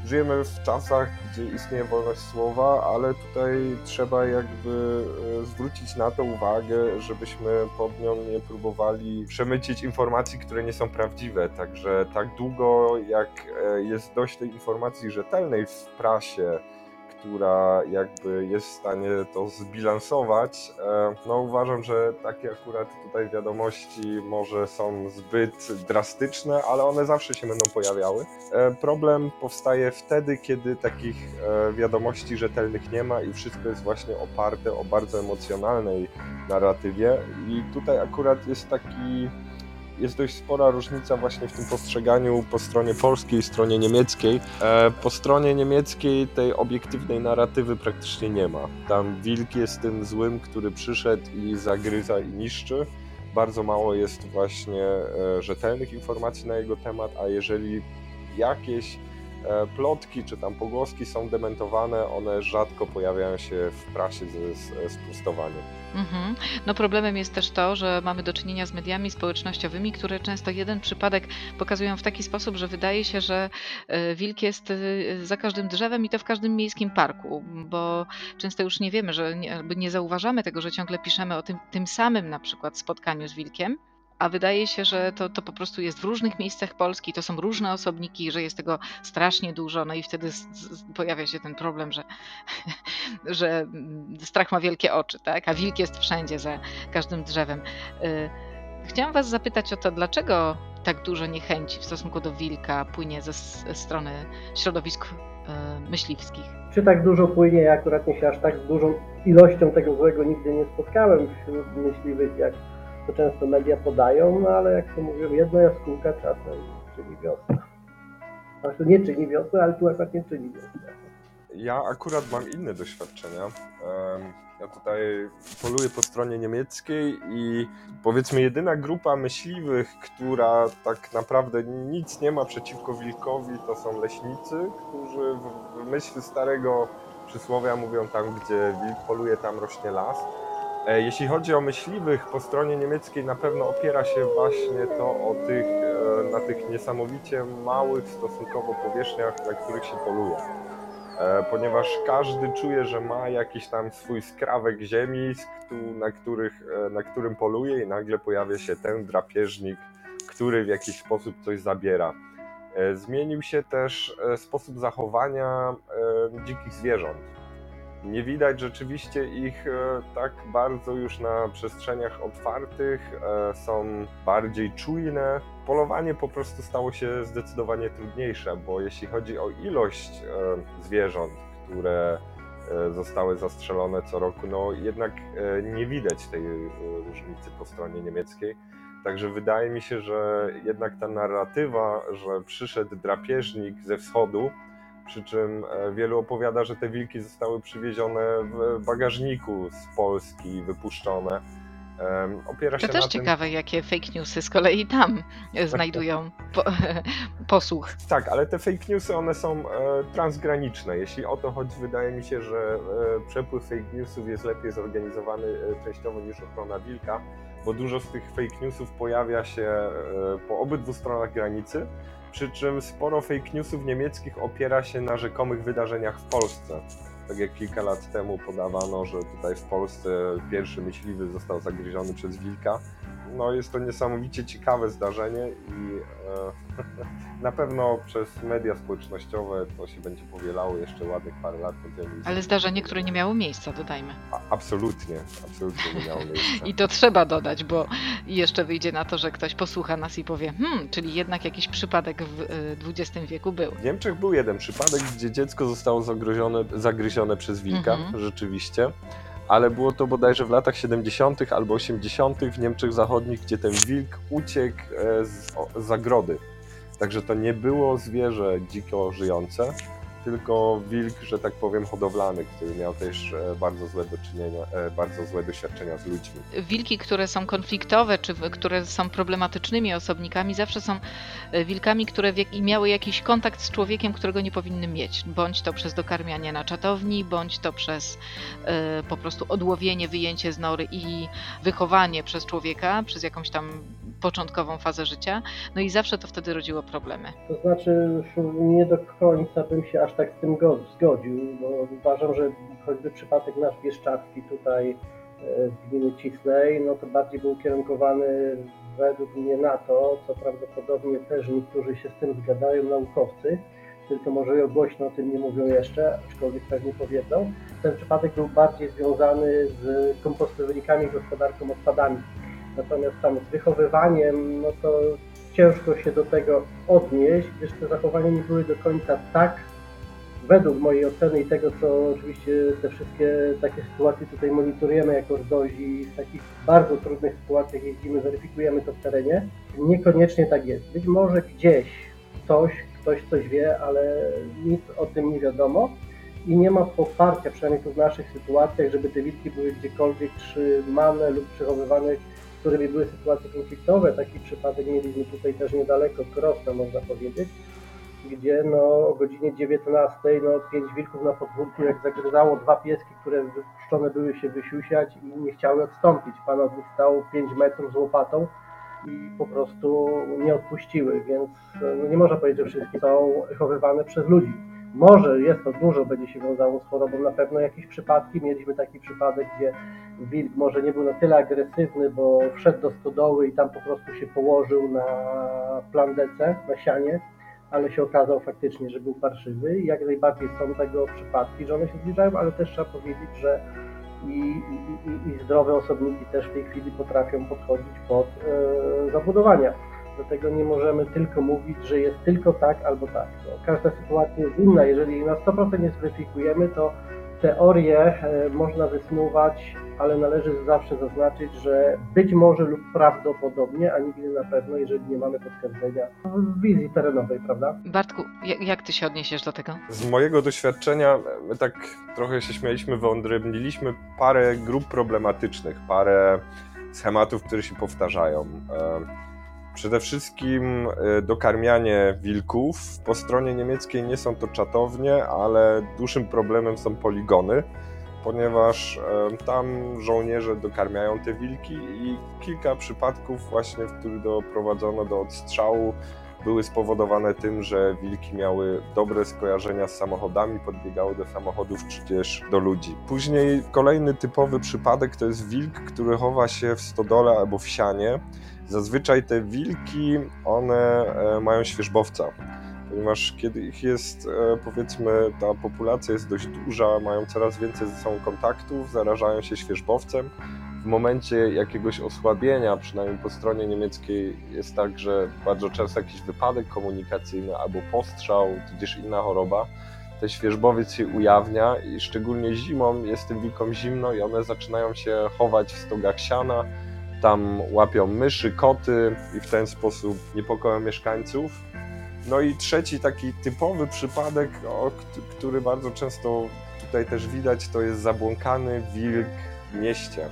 Żyjemy w czasach, gdzie istnieje wolność słowa, ale tutaj trzeba jakby e, zwrócić na to uwagę, żebyśmy pod nią nie próbowali przemycić informacji, które nie są prawdziwe. Także tak długo jak e, jest dość tej informacji rzetelnej w prasie, która jakby jest w stanie to zbilansować. E, No uważam, że takie akurat tutaj wiadomości może są zbyt drastyczne, ale one zawsze się będą pojawiały. E, Problem powstaje wtedy, kiedy takich e, wiadomości rzetelnych nie ma i wszystko jest właśnie oparte o bardzo emocjonalnej narratywie i tutaj akurat jest taki jest dość spora różnica właśnie w tym postrzeganiu po stronie polskiej stronie niemieckiej. E, po stronie niemieckiej tej obiektywnej narratywy praktycznie nie ma. Tam wilk jest tym złym, który przyszedł i zagryza i niszczy. Bardzo mało jest właśnie e, rzetelnych informacji na jego temat, a jeżeli jakieś plotki czy tam pogłoski są dementowane, one rzadko pojawiają się w prasie ze sprostowaniem. Mhm. No problemem jest też to, że mamy do czynienia z mediami społecznościowymi, które często jeden przypadek pokazują w taki sposób, że wydaje się, że e, wilk jest e, za każdym drzewem i to w każdym miejskim parku, bo często już nie wiemy, że nie, nie zauważamy tego, że ciągle piszemy o tym, tym samym na przykład spotkaniu z wilkiem. A wydaje się, że to, to po prostu jest w różnych miejscach Polski, to są różne osobniki, że jest tego strasznie dużo, no i wtedy z, z, pojawia się ten problem, że, że mm, strach ma wielkie oczy, tak? A wilk jest wszędzie za każdym drzewem. Y, Chciałam Was zapytać o to, dlaczego tak dużo niechęci w stosunku do wilka płynie ze strony środowisk y, myśliwskich? Czy tak dużo płynie? Ja akurat się aż tak z dużą ilością tego złego nigdy nie spotkałem wśród myśliwych, jak to często media podają, no ale jak to mówią, jedno jaskółka czasem czyni wiosnę. Znaczy nie czyni wiosnę, ale tu akurat nie czyni wiosnę. Ja akurat mam inne doświadczenia. Ja tutaj poluję po stronie niemieckiej i powiedzmy jedyna grupa myśliwych, która tak naprawdę nic nie ma przeciwko wilkowi, to są leśnicy, którzy w myśl starego przysłowia mówią tam, gdzie wilk poluje, tam rośnie las. E, Jeśli chodzi o myśliwych, po stronie niemieckiej na pewno opiera się właśnie to o tych, e, na tych niesamowicie małych stosunkowo powierzchniach, na których się poluje. E, Ponieważ każdy czuje, że ma jakiś tam swój skrawek ziemi, na, których, na którym poluje i nagle pojawia się ten drapieżnik, który w jakiś sposób coś zabiera. Zmienił się też sposób zachowania dzikich zwierząt. Nie widać rzeczywiście ich e, tak bardzo już na przestrzeniach otwartych, e, są bardziej czujne. Polowanie po prostu stało się zdecydowanie trudniejsze, bo jeśli chodzi o ilość e, zwierząt, które zostały zastrzelone co roku, no jednak nie widać tej różnicy po stronie niemieckiej. Także wydaje mi się, że jednak ta narratywa, że przyszedł drapieżnik ze wschodu, przy czym e, wielu opowiada, że te wilki zostały przywiezione w bagażniku z Polski, wypuszczone. Opiera To się też na tym, ciekawe, jakie fake newsy z kolei tam znajdują po, posłuch. Tak, ale te fake newsy, one są e, transgraniczne. Jeśli o to chodzi, wydaje mi się, że e, przepływ fake newsów jest lepiej zorganizowany częściowo niż ochrona wilka, bo dużo z tych fake newsów pojawia się po obydwu stronach granicy, przy czym sporo fake newsów niemieckich opiera się na rzekomych wydarzeniach w Polsce. Tak jak kilka lat temu podawano, że tutaj w Polsce pierwszy myśliwy został zagryziony przez wilka. No jest to niesamowicie ciekawe zdarzenie i e, na pewno przez media społecznościowe to się będzie powielało jeszcze ładnych parę lat. Ale zdarzenie, które nie miało miejsca, dodajmy. A, absolutnie, absolutnie nie miało miejsca. I to trzeba dodać, bo jeszcze wyjdzie na to, że ktoś posłucha nas i powie, hmm, czyli jednak jakiś przypadek w XX wieku był. W Niemczech był jeden przypadek, gdzie dziecko zostało zagryzione, zagryzione przez wilka, Mhm. rzeczywiście. Ale było to bodajże w latach 70. albo 80. w Niemczech Zachodnich, gdzie ten wilk uciekł e, z zagrody. Także to nie było zwierzę dziko żyjące, tylko wilk, że tak powiem, hodowlany, który miał też e, bardzo złe do czynienia, e, bardzo złe doświadczenia z ludźmi. Wilki, które są konfliktowe, czy które są problematycznymi osobnikami, zawsze są e, wilkami, które miały jakiś kontakt z człowiekiem, którego nie powinny mieć. Bądź to przez dokarmianie na czatowni, bądź to przez po prostu odłowienie, wyjęcie z nory i wychowanie przez człowieka, przez jakąś tam początkową fazę życia. No i zawsze to wtedy rodziło problemy. To znaczy, nie do końca bym się aż tak z tym go- zgodził, bo uważam, że choćby przypadek nasz Bieszczadzki tutaj e, z gminy Cisnej, no to bardziej był ukierunkowany według mnie na to, co prawdopodobnie też niektórzy się z tym zgadzają, naukowcy, tylko może głośno o tym nie mówią jeszcze, aczkolwiek pewnie powiedzą. Ten przypadek był bardziej związany z kompostowynikami, gospodarką odpadami. Natomiast tam z wychowywaniem, no to ciężko się do tego odnieść, gdyż te zachowania nie były do końca tak, według mojej oceny i tego, co oczywiście te wszystkie takie sytuacje tutaj monitorujemy jako RDOZI, w takich bardzo trudnych sytuacjach jeździmy, weryfikujemy to w terenie, niekoniecznie tak jest. Być może gdzieś ktoś, ktoś coś wie, ale nic o tym nie wiadomo i nie ma poparcia, przynajmniej tu w naszych sytuacjach, żeby te wilki były gdziekolwiek trzymane lub przechowywane z którymi były sytuacje konfliktowe. Taki przypadek mieliśmy tutaj też niedaleko Krosna, można powiedzieć, gdzie no, o godzinie 19 no, pięć wilków na podwórku, jak zagryzało dwa pieski, które wypuszczone były się wysiusiać i nie chciały odstąpić. Pan od nich stał 5 metrów z łopatą i po prostu nie odpuściły, więc no, nie można powiedzieć, że wszystkie są chowywane przez ludzi. Może jest to dużo, będzie się wiązało z chorobą, na pewno jakieś przypadki. Mieliśmy taki przypadek, gdzie wilk może nie był na tyle agresywny, bo wszedł do stodoły i tam po prostu się położył na plandece, na sianie, ale się okazał faktycznie, że był parszywy i jak najbardziej są tego przypadki, że one się zbliżają, ale też trzeba powiedzieć, że i, i, i, zdrowe osobniki też w tej chwili potrafią podchodzić pod e, zabudowania. Dlatego nie możemy tylko mówić, że jest tylko tak albo tak. No, każda sytuacja jest inna. Jeżeli na 100% nie zweryfikujemy, to teorię e, można wysnuwać, ale należy zawsze zaznaczyć, że być może lub prawdopodobnie, a nigdy na pewno, jeżeli nie mamy potwierdzenia w wizji terenowej, prawda? Bartku, jak, jak ty się odniesiesz do tego? Z mojego doświadczenia, my tak trochę się śmialiśmy, wyodrębniliśmy parę grup problematycznych, parę schematów, które się powtarzają. Przede wszystkim e, dokarmianie wilków. Po stronie niemieckiej nie są to czatownie, ale dużym problemem są poligony. ponieważ e, tam żołnierze dokarmiają te wilki i kilka przypadków właśnie, w których doprowadzono do odstrzału, były spowodowane tym, że wilki miały dobre skojarzenia z samochodami, podbiegały do samochodów czy też do ludzi. Później kolejny typowy przypadek to jest wilk, który chowa się w stodole albo w sianie. Zazwyczaj te wilki, one e, mają świeżbowca ponieważ kiedy ich jest, e, powiedzmy, ta populacja jest dość duża, mają coraz więcej ze sobą kontaktów, zarażają się świeżbowcem. W momencie jakiegoś osłabienia, przynajmniej po stronie niemieckiej, jest tak, że bardzo często jakiś wypadek komunikacyjny albo postrzał, tudzież inna choroba, ten świeżbowiec się ujawnia i szczególnie zimą jest tym wilkom zimno i one zaczynają się chować w stogach siana, tam łapią myszy, koty i w ten sposób niepokoją mieszkańców. No i trzeci taki typowy przypadek, o, który bardzo często tutaj też widać, to jest zabłąkany wilk w mieście.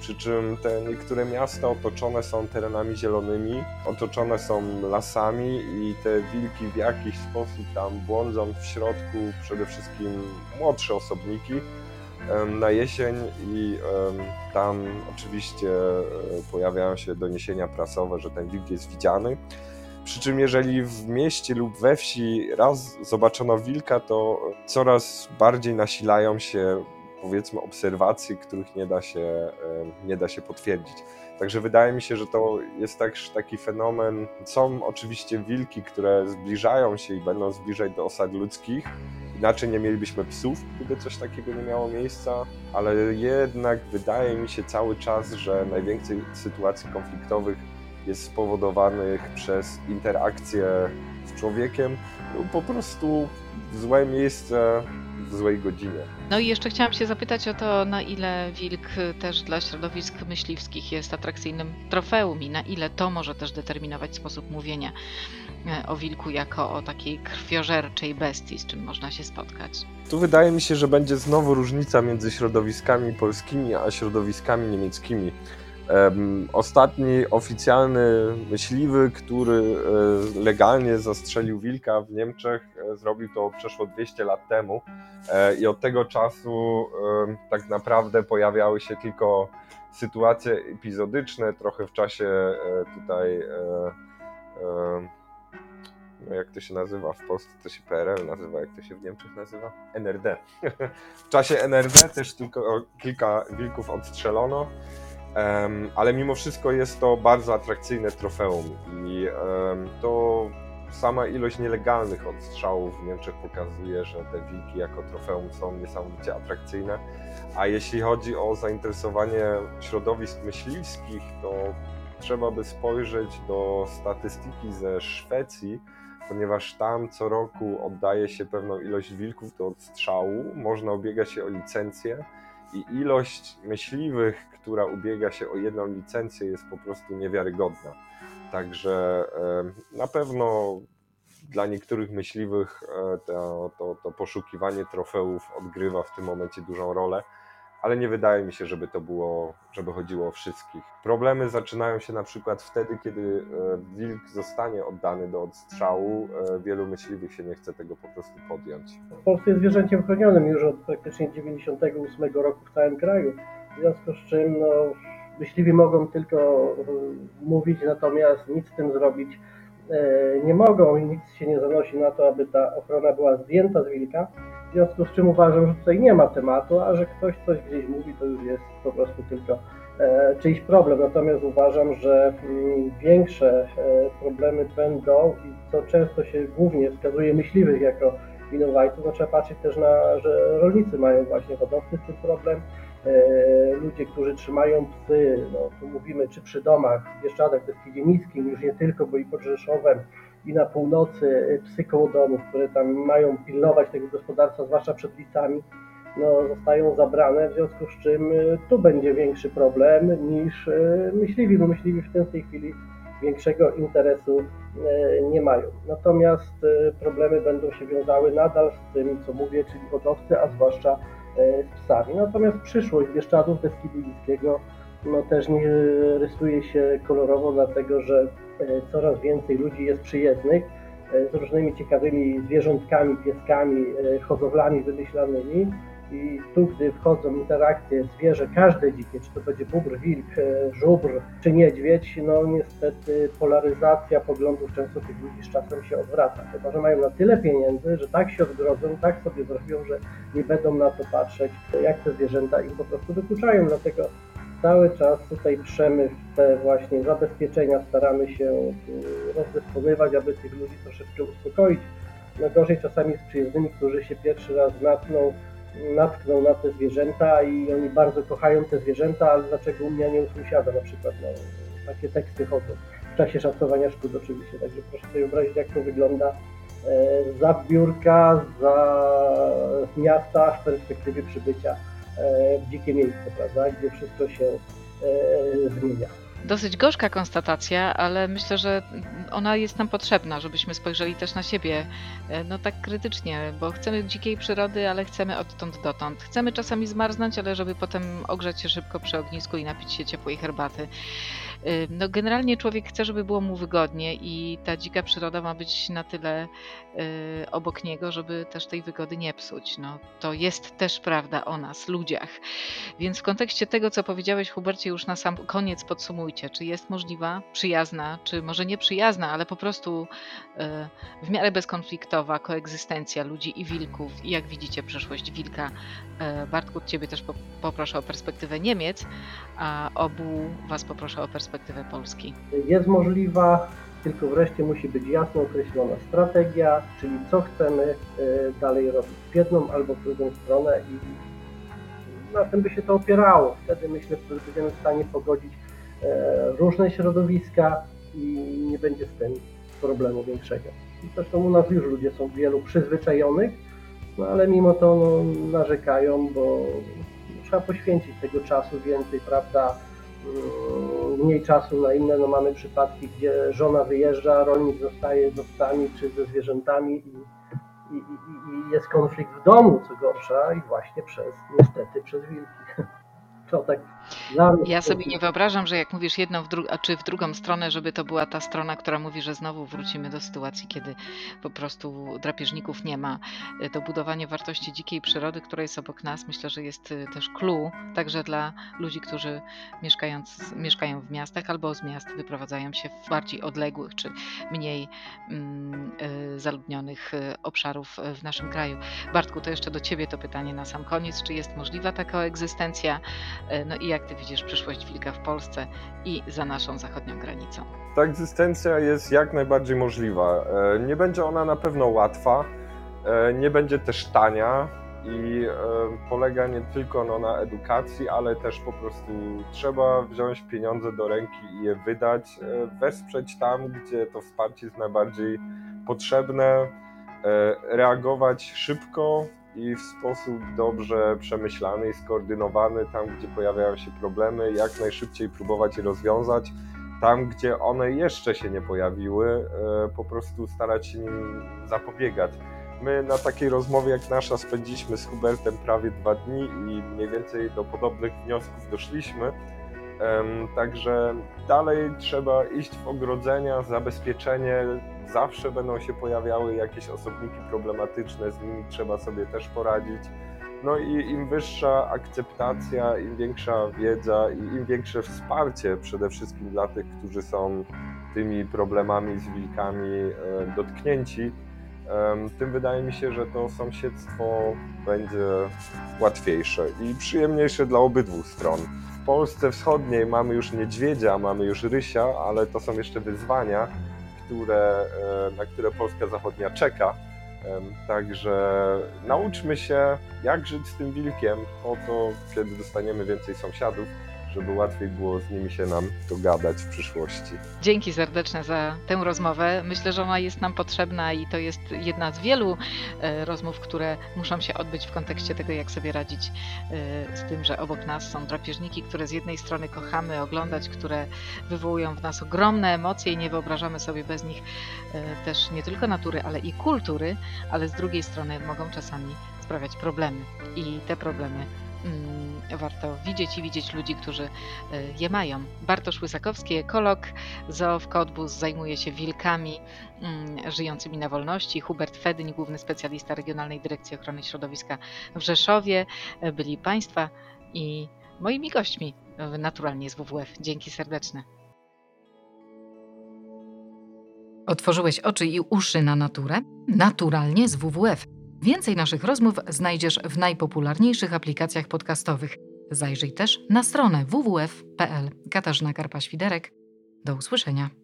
Przy czym te niektóre miasta otoczone są terenami zielonymi, otoczone są lasami i te wilki w jakiś sposób tam błądzą w środku, przede wszystkim młodsze osobniki na jesień i tam oczywiście e, pojawiają się doniesienia prasowe, że ten wilk jest widziany. Przy czym jeżeli w mieście lub we wsi raz zobaczono wilka, to coraz bardziej nasilają się powiedzmy obserwacje, których nie da się, nie da się potwierdzić. Także wydaje mi się, że to jest też taki fenomen. Są oczywiście wilki, które zbliżają się i będą zbliżać do osad ludzkich. Inaczej nie mielibyśmy psów, gdyby coś takiego nie miało miejsca, ale jednak wydaje mi się cały czas, że najwięcej sytuacji konfliktowych jest spowodowanych przez interakcję z człowiekiem lub po prostu w złe miejsce w złej godzinie. No i jeszcze chciałam się zapytać o to, na ile wilk też dla środowisk myśliwskich jest atrakcyjnym trofeum i na ile to może też determinować sposób mówienia e, o wilku jako o takiej krwiożerczej bestii, z czym można się spotkać. Tu wydaje mi się, że będzie znowu różnica między środowiskami polskimi a środowiskami niemieckimi. Ostatni oficjalny myśliwy, który e, legalnie zastrzelił wilka w Niemczech, e, zrobił to przeszło 200 lat temu e, i od tego czasu tak naprawdę pojawiały się tylko sytuacje epizodyczne, trochę w czasie tutaj no jak to się nazywa w Polsce, to się PRL nazywa, jak to się w Niemczech nazywa? NRD. w czasie NRD też tylko kilka wilków odstrzelono ale mimo wszystko jest to bardzo atrakcyjne trofeum i to sama ilość nielegalnych odstrzałów w Niemczech pokazuje, że te wilki jako trofeum są niesamowicie atrakcyjne. A jeśli chodzi o zainteresowanie środowisk myśliwskich, to trzeba by spojrzeć do statystyki ze Szwecji, ponieważ tam co roku oddaje się pewną ilość wilków do odstrzału, można ubiegać się o licencję i ilość myśliwych, która ubiega się o jedną licencję, jest po prostu niewiarygodna. Także na pewno dla niektórych myśliwych e, to, to, to poszukiwanie trofeów odgrywa w tym momencie dużą rolę ale nie wydaje mi się, żeby to było, żeby chodziło o wszystkich. Problemy zaczynają się na przykład wtedy, kiedy e, wilk zostanie oddany do odstrzału. E, wielu myśliwych się nie chce tego po prostu podjąć. W Polsce jest zwierzęciem chronionym już od praktycznie 98 roku w całym kraju. W związku z czym no, myśliwi mogą tylko e, mówić, natomiast nic z tym zrobić nie mogą i nic się nie zanosi na to, aby ta ochrona była zdjęta z wilka. W związku z czym uważam, że tutaj nie ma tematu, a że ktoś coś gdzieś mówi, to już jest po prostu tylko e, czyjś problem. Natomiast uważam, że mm, większe e, problemy będą i co często się głównie wskazuje myśliwych jako winowajców, no trzeba patrzeć też na, że rolnicy mają właśnie hodowcy z tym problem, e, ludzie, którzy trzymają psy, no tu mówimy czy przy domach, w Bieszczadach, jest Niskim, już nie tylko, bo i pod Rzeszowem, i na północy y, psy koło domów, które tam mają pilnować tego gospodarstwa, zwłaszcza przed licami, no, zostają zabrane, w związku z czym y, tu będzie większy problem niż y, myśliwi, bo myśliwi w tej chwili większego interesu nie mają. Natomiast problemy będą się wiązały nadal z tym, co mówię, czyli hodowcy, a zwłaszcza z psami. Natomiast przyszłość Bieszczadów Beskidu Lidzkiego no, też nie rysuje się kolorowo, dlatego że coraz więcej ludzi jest przyjezdnych e, z różnymi ciekawymi zwierzątkami, pieskami, e, hodowlami wymyślanymi. I tu, gdy wchodzą interakcje zwierzę, każde dzikie, czy to będzie bóbr, wilk, e, żubr, czy niedźwiedź, no niestety polaryzacja poglądów często tych ludzi z czasem się odwraca. Chyba, że mają na tyle pieniędzy, że tak się odgrodzą, tak sobie zrobią, że nie będą na to patrzeć, jak te zwierzęta im po prostu dokuczają. Dlatego cały czas tutaj trzemy w te właśnie zabezpieczenia, staramy się y, rozdysponować, aby tych ludzi troszeczkę uspokoić. No gorzej czasami z przyjezdnymi, którzy się pierwszy raz natkną, natkną na te zwierzęta i oni bardzo kochają te zwierzęta, ale dlaczego u mnie, nie u sąsiada na przykład, no, takie teksty chodzą. W czasie szacowania szkód oczywiście, także proszę sobie wyobrazić jak to wygląda e, za biurka, za miasta w perspektywie przybycia dzikie miejsce, prawda, gdzie wszystko się e, zmienia. Dosyć gorzka konstatacja, ale myślę, że ona jest nam potrzebna, żebyśmy spojrzeli też na siebie e, no tak krytycznie, bo chcemy dzikiej przyrody, ale chcemy odtąd dotąd. Chcemy czasami zmarznąć, ale żeby potem ogrzać się szybko przy ognisku i napić się ciepłej herbaty. No generalnie człowiek chce, żeby było mu wygodnie i ta dzika przyroda ma być na tyle y, obok niego, żeby też tej wygody nie psuć. No, to jest też prawda o nas, ludziach. Więc w kontekście tego, co powiedziałeś Hubercie, już na sam koniec podsumujcie, czy jest możliwa, przyjazna, czy może nie przyjazna, ale po prostu y, w miarę bezkonfliktowa koegzystencja ludzi i wilków i jak widzicie przyszłość wilka. Y, Bartku, Ciebie też po, poproszę o perspektywę Niemiec, a obu Was poproszę o perspektywę Polski. jest możliwa, tylko wreszcie musi być jasno określona strategia, czyli co chcemy e, dalej robić w jedną albo w drugą stronę i na tym by się to opierało. Wtedy myślę, że będziemy w stanie pogodzić e, różne środowiska i nie będzie z tym problemu większego. Zresztą u nas już ludzie są wielu przyzwyczajonych, no ale mimo to no, narzekają, bo trzeba poświęcić tego czasu więcej, prawda? Mniej czasu na inne. No mamy przypadki, gdzie żona wyjeżdża, rolnik zostaje z owcami czy ze zwierzętami i, i, i, jest konflikt w domu, co gorsza, i właśnie przez, niestety, przez wilki. To tak Ja sobie nie wyobrażam, że jak mówisz jedną w dru- czy w drugą stronę, żeby to była ta strona, która mówi, że znowu wrócimy do sytuacji, kiedy po prostu drapieżników nie ma. To budowanie wartości dzikiej przyrody, która jest obok nas, myślę, że jest y, też clue także dla ludzi, którzy mieszkając, mieszkają w miastach albo z miast wyprowadzają się w bardziej odległych czy mniej mm, y, zaludnionych y, obszarów w naszym kraju. Bartku, to jeszcze do Ciebie to pytanie na sam koniec. Czy jest możliwa taka egzystencja? No i jak Ty widzisz przyszłość wilka w Polsce i za naszą zachodnią granicą? Ta egzystencja jest jak najbardziej możliwa. E, Nie będzie ona na pewno łatwa, e, nie będzie też tania i e, polega nie tylko no, na edukacji, ale też po prostu trzeba wziąć pieniądze do ręki i je wydać, wesprzeć tam, gdzie to wsparcie jest najbardziej potrzebne, reagować szybko i w sposób dobrze przemyślany i skoordynowany tam, gdzie pojawiają się problemy, jak najszybciej próbować je rozwiązać tam, gdzie one jeszcze się nie pojawiły, e, po prostu starać się nim zapobiegać. My na takiej rozmowie jak nasza spędziliśmy z Hubertem prawie dwa dni i mniej więcej do podobnych wniosków doszliśmy. Także dalej trzeba iść w ogrodzenia, zabezpieczenie. Zawsze będą się pojawiały jakieś osobniki problematyczne, z nimi trzeba sobie też poradzić. No i im wyższa akceptacja, im większa wiedza i im większe wsparcie przede wszystkim dla tych, którzy są tymi problemami z wilkami e, dotknięci, tym wydaje mi się, że to sąsiedztwo będzie łatwiejsze i przyjemniejsze dla obydwu stron. W Polsce wschodniej mamy już niedźwiedzia, mamy już rysia, ale to są jeszcze wyzwania, które, e, na które Polska Zachodnia czeka. Także nauczmy się, jak żyć z tym wilkiem, po to, kiedy dostaniemy więcej sąsiadów, żeby łatwiej było z nimi się nam dogadać w przyszłości. Dzięki serdeczne za tę rozmowę. Myślę, że ona jest nam potrzebna i to jest jedna z wielu e, rozmów, które muszą się odbyć w kontekście tego, jak sobie radzić e, z tym, że obok nas są drapieżniki, które z jednej strony kochamy oglądać, które wywołują w nas ogromne emocje i nie wyobrażamy sobie bez nich e, też nie tylko natury, ale i kultury, ale z drugiej strony mogą czasami sprawiać problemy i te problemy warto widzieć i widzieć ludzi, którzy y, je mają. Bartosz Łysakowski, ekolog, zoo w Kodbus, zajmuje się wilkami mm, żyjącymi na wolności. Hubert Fedyń, główny specjalista Regionalnej Dyrekcji Ochrony Środowiska w Rzeszowie. Y, Byli Państwa i moimi gośćmi naturalnie z WWF. Dzięki serdeczne. Otworzyłeś oczy i uszy na naturę? Naturalnie z WWF. Więcej naszych rozmów znajdziesz w najpopularniejszych aplikacjach podcastowych. Zajrzyj też na stronę www.pl. Katarzyna Karpa-Świderek. Do usłyszenia.